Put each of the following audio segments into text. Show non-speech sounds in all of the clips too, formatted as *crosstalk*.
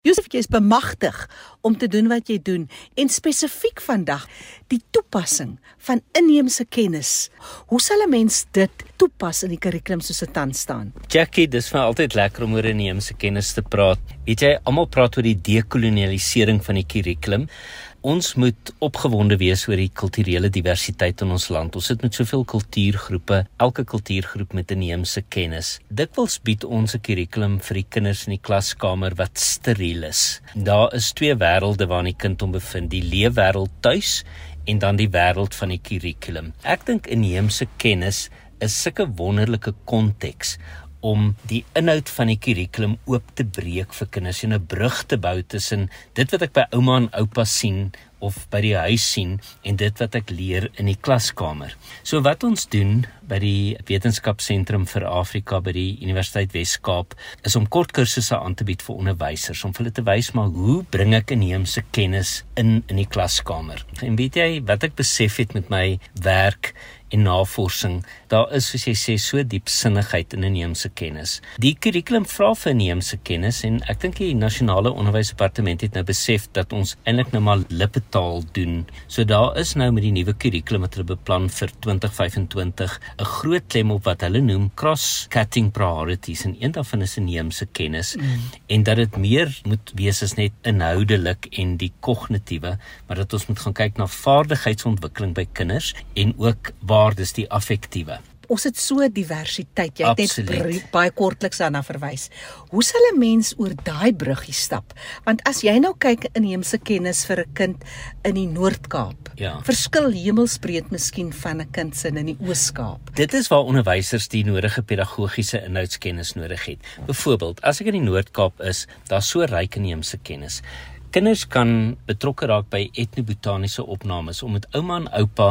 Josef, jy is bemagtig om te doen wat jy doen en spesifiek vandag die toepassing van inheemse kennis. Hoe sal 'n mens dit toepas in die kurrikulum soos dit tans staan? Jackie, dis vir altyd lekker om oor inheemse kennis te praat. Weet jy, almal praat oor die dekolonialisering van die kurrikulum. Ons moet opgewonde wees oor die kulturele diversiteit in ons land. Ons sit met soveel kultuurgroepe, elke kultuurgroep met 'n inheemse kennis. Dikwels bied ons 'n kurrikulum vir die kinders in die klaskamer wat steriel is. Daar is twee wêrelde waarin die kind hom bevind, die leefwêreld tuis en dan die wêreld van die kurrikulum. Ek dink inheemse kennis is sulke wonderlike konteks om die inhoud van die kurrikulum oop te breek vir kinders en 'n brug te bou tussen dit wat ek by ouma en oupa sien of by die huis sien en dit wat ek leer in die klaskamer. So wat ons doen by die Wetenskapsentrum vir Afrika by die Universiteit Wes-Kaap is om kort kursusse aan te bied vir onderwysers om hulle te wys maar hoe bring ek inheemse kennis in in die klaskamer. En weet jy wat ek besef het met my werk en navorsing. Daar is soos jy sê so diepsinnigheid in inheemse kennis. Die kurrikulum vra vir inheemse kennis en ek dink die nasionale onderwysdepartement het nou besef dat ons eintlik nou maar lippetaal doen. So daar is nou met die nuwe kurrikulum wat hulle beplan vir 2025 'n groot klem op wat hulle noem cross-cutting priorities en een daarvan is inheemse kennis mm. en dat dit meer moet wees as net inhoudelik en die kognitiewe, maar dat ons moet gaan kyk na vaardigheidsontwikkeling by kinders en ook waar waardes die affektiewe. Ons het so diversiteit. Jy het net baie kortliks daarna verwys. Hoe sal 'n mens oor daai bruggie stap? Want as jy nou kyk in inheemse kennis vir 'n kind in die Noord-Kaap, ja. verskil hemelsbreed miskien van 'n kind se in die Oos-Kaap. Dit is waar onderwysers die nodige pedagogiese inhoudskennis nodig het. Byvoorbeeld, as ek in die Noord-Kaap is, daar's so ryk inheemse kennis. Kinders kan betrokke raak by etnobotaniese opnames om met ouma en oupa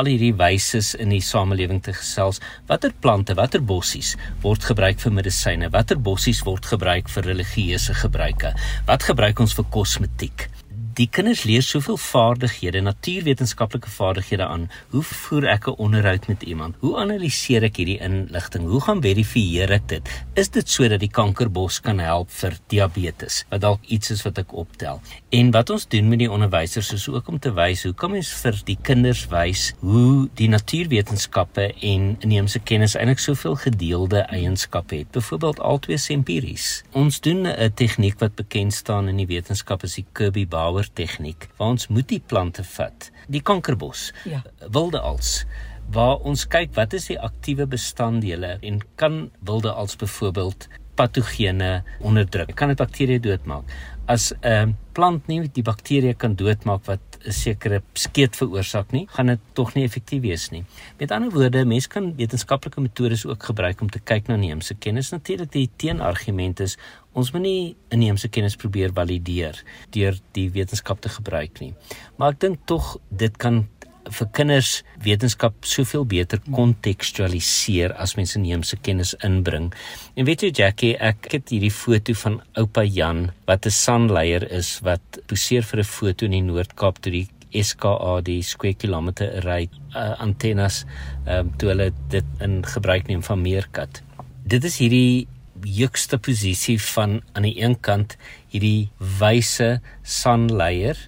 al hierdie wyses in die samelewing te gesels. Watter plante, watter bossies word gebruik vir medisyne? Watter bossies word gebruik vir religieuse gebruike? Wat gebruik ons vir kosmetiek? Die kinders leer soveel vaardighede, natuurwetenskaplike vaardighede aan. Hoe voer ek 'n onderhoud met iemand? Hoe analiseer ek hierdie inligting? Hoe gaan verifieer ek dit? Is dit sodat die kankerbos kan help vir diabetes? Wat dalk iets is wat ek optel. En wat ons doen met die onderwysers is ook om te wys hoe kan mens vir die kinders wys hoe die natuurwetenskappe en inheemse kennis eintlik soveel gedeelde eienskappe het. Byvoorbeeld altwee empiries. Ons doen 'n tegniek wat bekend staan in die wetenskap as die Kirby Grower tegniek waar ons moet die plante vat, die kankerbos, ja. wilde als waar ons kyk wat is die aktiewe bestanddele en kan wilde als byvoorbeeld patogene onderdruk. Kan dit bakterieë doodmaak? As 'n uh, plant nie die bakterieë kan doodmaak wat 'n sekere skeet veroorsaak nie, gaan dit tog nie effektief wees nie. Met ander woorde, mense kan wetenskaplike metodes ook gebruik om te kyk na neemse kennis. Natuurlik die teenargument is ons moet nie inheemse kennis probeer valideer deur die wetenskap te gebruik nie. Maar ek dink tog dit kan vir kinders wetenskap soveel beter kontekstualiseer as mense inheemse kennis inbring. En weet jy Jackie, ek het hierdie foto van oupa Jan wat 'n sanleier is wat poseer vir 'n foto in die Noord-Kaap toe die SKA die square kilometer ry uh, antennes um, toe hulle dit in gebruik neem van Meerkat. Dit is hierdie hoogste posisie van aan die een kant hierdie wyse sanleier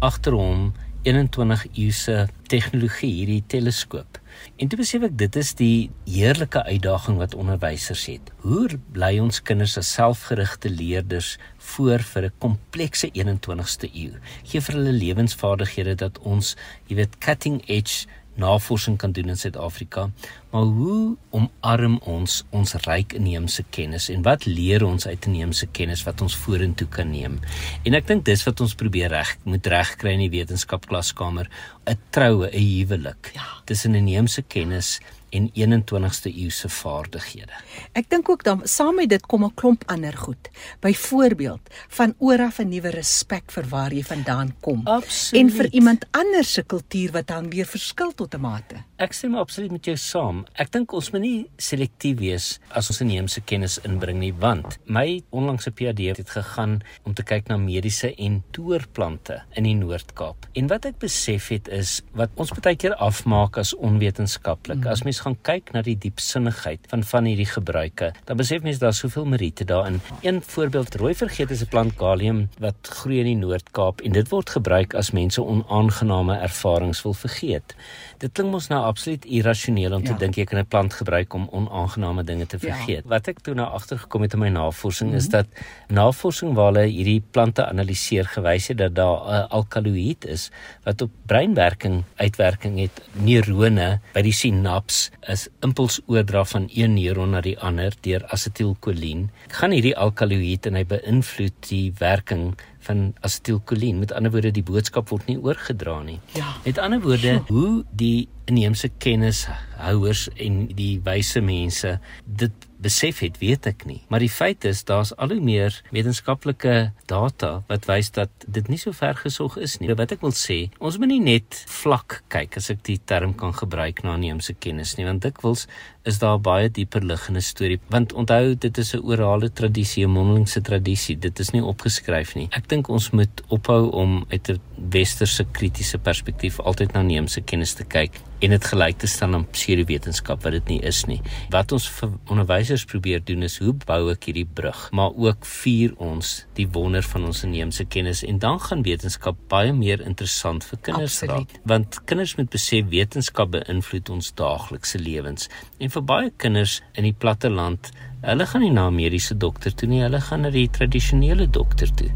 agter hom 21 eeuse tegnologie hierdie teleskoop. En toe besef ek dit is die heerlike uitdaging wat onderwysers het. Hoe bly ons kinders as selfgerigte leerders voor vir 'n komplekse 21ste eeu? Gee vir hulle lewensvaardighede dat ons, jy weet, cutting edge navorsing kan doen in Suid-Afrika, maar hoe omarm ons ons ryk inheemse kennis en wat leer ons uit inheemse kennis wat ons vorentoe kan neem? En ek dink dis wat ons probeer reg moet regkry in die wetenskapklaskamer, 'n troue, 'n huwelik. Ja. Tussen inheemse kennis en 21ste eeuse vaardighede. Ek dink ook dan saam met dit kom 'n klomp ander goed. Byvoorbeeld van oor af 'n nuwe respek vir waar jy vandaan kom absoluut. en vir iemand anders se kultuur wat dan weer verskil tot 'n mate. Ek stem absoluut met jou saam. Ek dink ons moet nie selektief wees as ons inheemse kennis inbring nie, want my onlangse PhD het gegaan om te kyk na mediese en toorplante in die Noord-Kaap. En wat ek besef het is wat ons baie keer afmaak as onwetenskaplik. Hmm. As mens gaan kyk na die diepsinnigheid van van hierdie gebruike, dan besef mens daar's soveel meriete daarin. Een voorbeeld, rooi vergeet is 'n plant Galium wat groei in die Noord-Kaap en dit word gebruik as mense onaangename ervarings wil vergeet. Dit klink mos nou absoluut irrasioneel om ja. te dink jy kan 'n plant gebruik om onaangename dinge te ja. vergeet. Ja. Wat ek toe nou agtergekom het in my navorsing mm -hmm. is mhm. dat navorsing waar hulle hierdie plante analiseer gewys het dat daar 'n alkaloïd is wat op breinwerking uitwerking het neurone by die sinaps is impulsoordra van een neuron na die ander deur asetielkolien gaan hierdie alkaloïd en hy beïnvloed die werking van asetielkolien. Met ander woorde, die boodskap word nie oorgedra nie. Ja. Met ander woorde, hoe die inheemse kennishouers en die wyse mense dit besef het, weet ek nie. Maar die feit is daar's al hoe meer wetenskaplike data wat wys dat dit nie so ver gesog is nie. Wat ek wil sê, ons moet nie net vlak kyk as ek die term kan gebruik na inheemse kennis nie, want dikwels is daar baie dieper liggende storie. Want onthou, dit is 'n orale tradisie, 'n mondelingse tradisie. Dit is nie opgeskryf nie. Ek dink ons moet ophou om uit 'n westerse kritiese perspektief altyd na inheemse kennis te kyk en dit gelyk te stel aan pseudowetenskap wat dit nie is nie. Wat ons vir onderwysers probeer doen is hoe bou ek hierdie brug, maar ook vier ons die wonder van ons inheemse kennis en dan gaan wetenskap baie meer interessant vir kinders raak. Want kinders moet besef wetenskap beïnvloed ons daaglikse lewens. En vir baie kinders in die platte land, hulle gaan nie na 'n mediese dokter toe nie, hulle gaan na die tradisionele dokter toe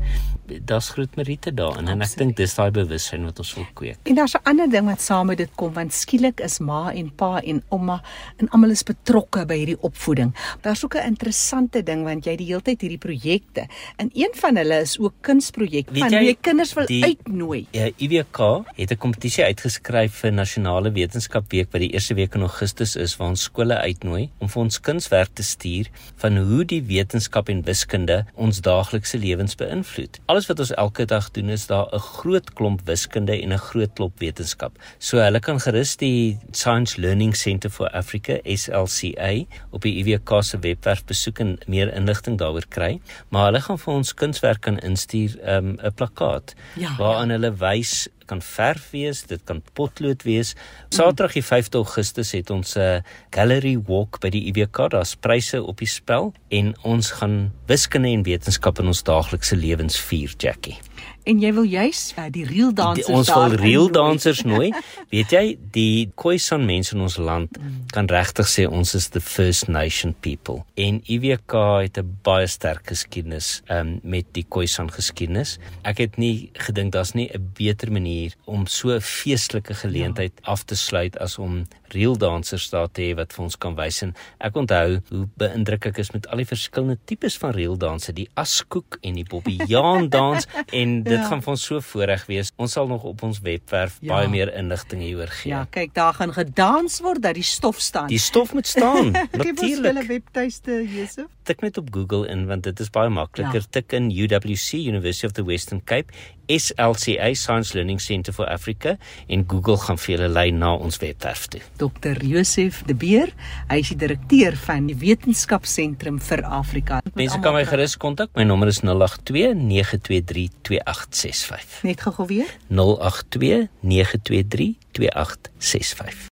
daar's groot meriete daarin en ek dink dis daai bewussyn wat ons wil kweek. En daar's 'n ander ding wat saam met dit kom want skielik is ma en pa en ouma en almal is betrokke by hierdie opvoeding. Daar's ook 'n interessante ding want jy die hele tyd hierdie projekte en een van hulle is ook kunsprojek van wie jy kinders wil die, uitnooi. Ja, IWK het 'n kompetisie uitgeskryf vir nasionale wetenskapweek wat die eerste week in Augustus is waar ons skole uitnooi om vir ons kunswerk te stuur van hoe die wetenskap en wiskunde ons daaglikse lewens beïnvloed alles wat ons elke dag doen is daar 'n groot klomp wiskunde en 'n groot klomp wetenskap. So hulle kan gerus die Science Learning Centre for Africa SLCA op die IWK se webwerf besoek en meer inligting daaroor kry, maar hulle gaan vir ons kunswerk kan instuur 'n um, plakkaat ja, waaraan ja. hulle wys kan verf wees, dit kan potlood wees. Saterdag die 5de Augustus het ons 'n gallery walk by die IWK. Daar's pryse op die spel en ons gaan wiskunde en wetenskap in ons daaglikse lewens vier, Jackie en jy wil juis uh, die real dansers ons wil real dansers *laughs* nooi. Weet jy die Khoisan mense in ons land mm. kan regtig sê ons is the first nation people. En IWK het 'n baie sterk geskiedenis um, met die Khoisan geskiedenis. Ek het nie gedink daar's nie 'n beter manier om so 'n feestelike geleentheid ja. af te sluit as om real dansers daar te hê wat vir ons kan wys. En ek onthou hoe beïndruk ek is met al die verskillende tipes van real danse die askoek en die *laughs* bobbejaan dans en dit ja. gaan vir ons so voorreg wees. Ons sal nog op ons webwerf ja. baie meer inligting hieroor gee. Ja, kyk, daar gaan gedans word dat die stof staan. Die stof moet staan. *laughs* Natuurlik. Hulle webtuiste, Jesef. Tik net op Google in want dit is baie makliker. Ja. Tik in UWC University of the Western Cape SLCA Science Learning Centre for Africa en Google gaan vir julle lei na ons webwerf toe. Dr. Josef De Beer, hy is die direkteur van die Wetenskapsentrum vir Afrika. Mense kan my gerus kontak. My nommer is 082 923 2865. Net gou weer. 082 923 2865.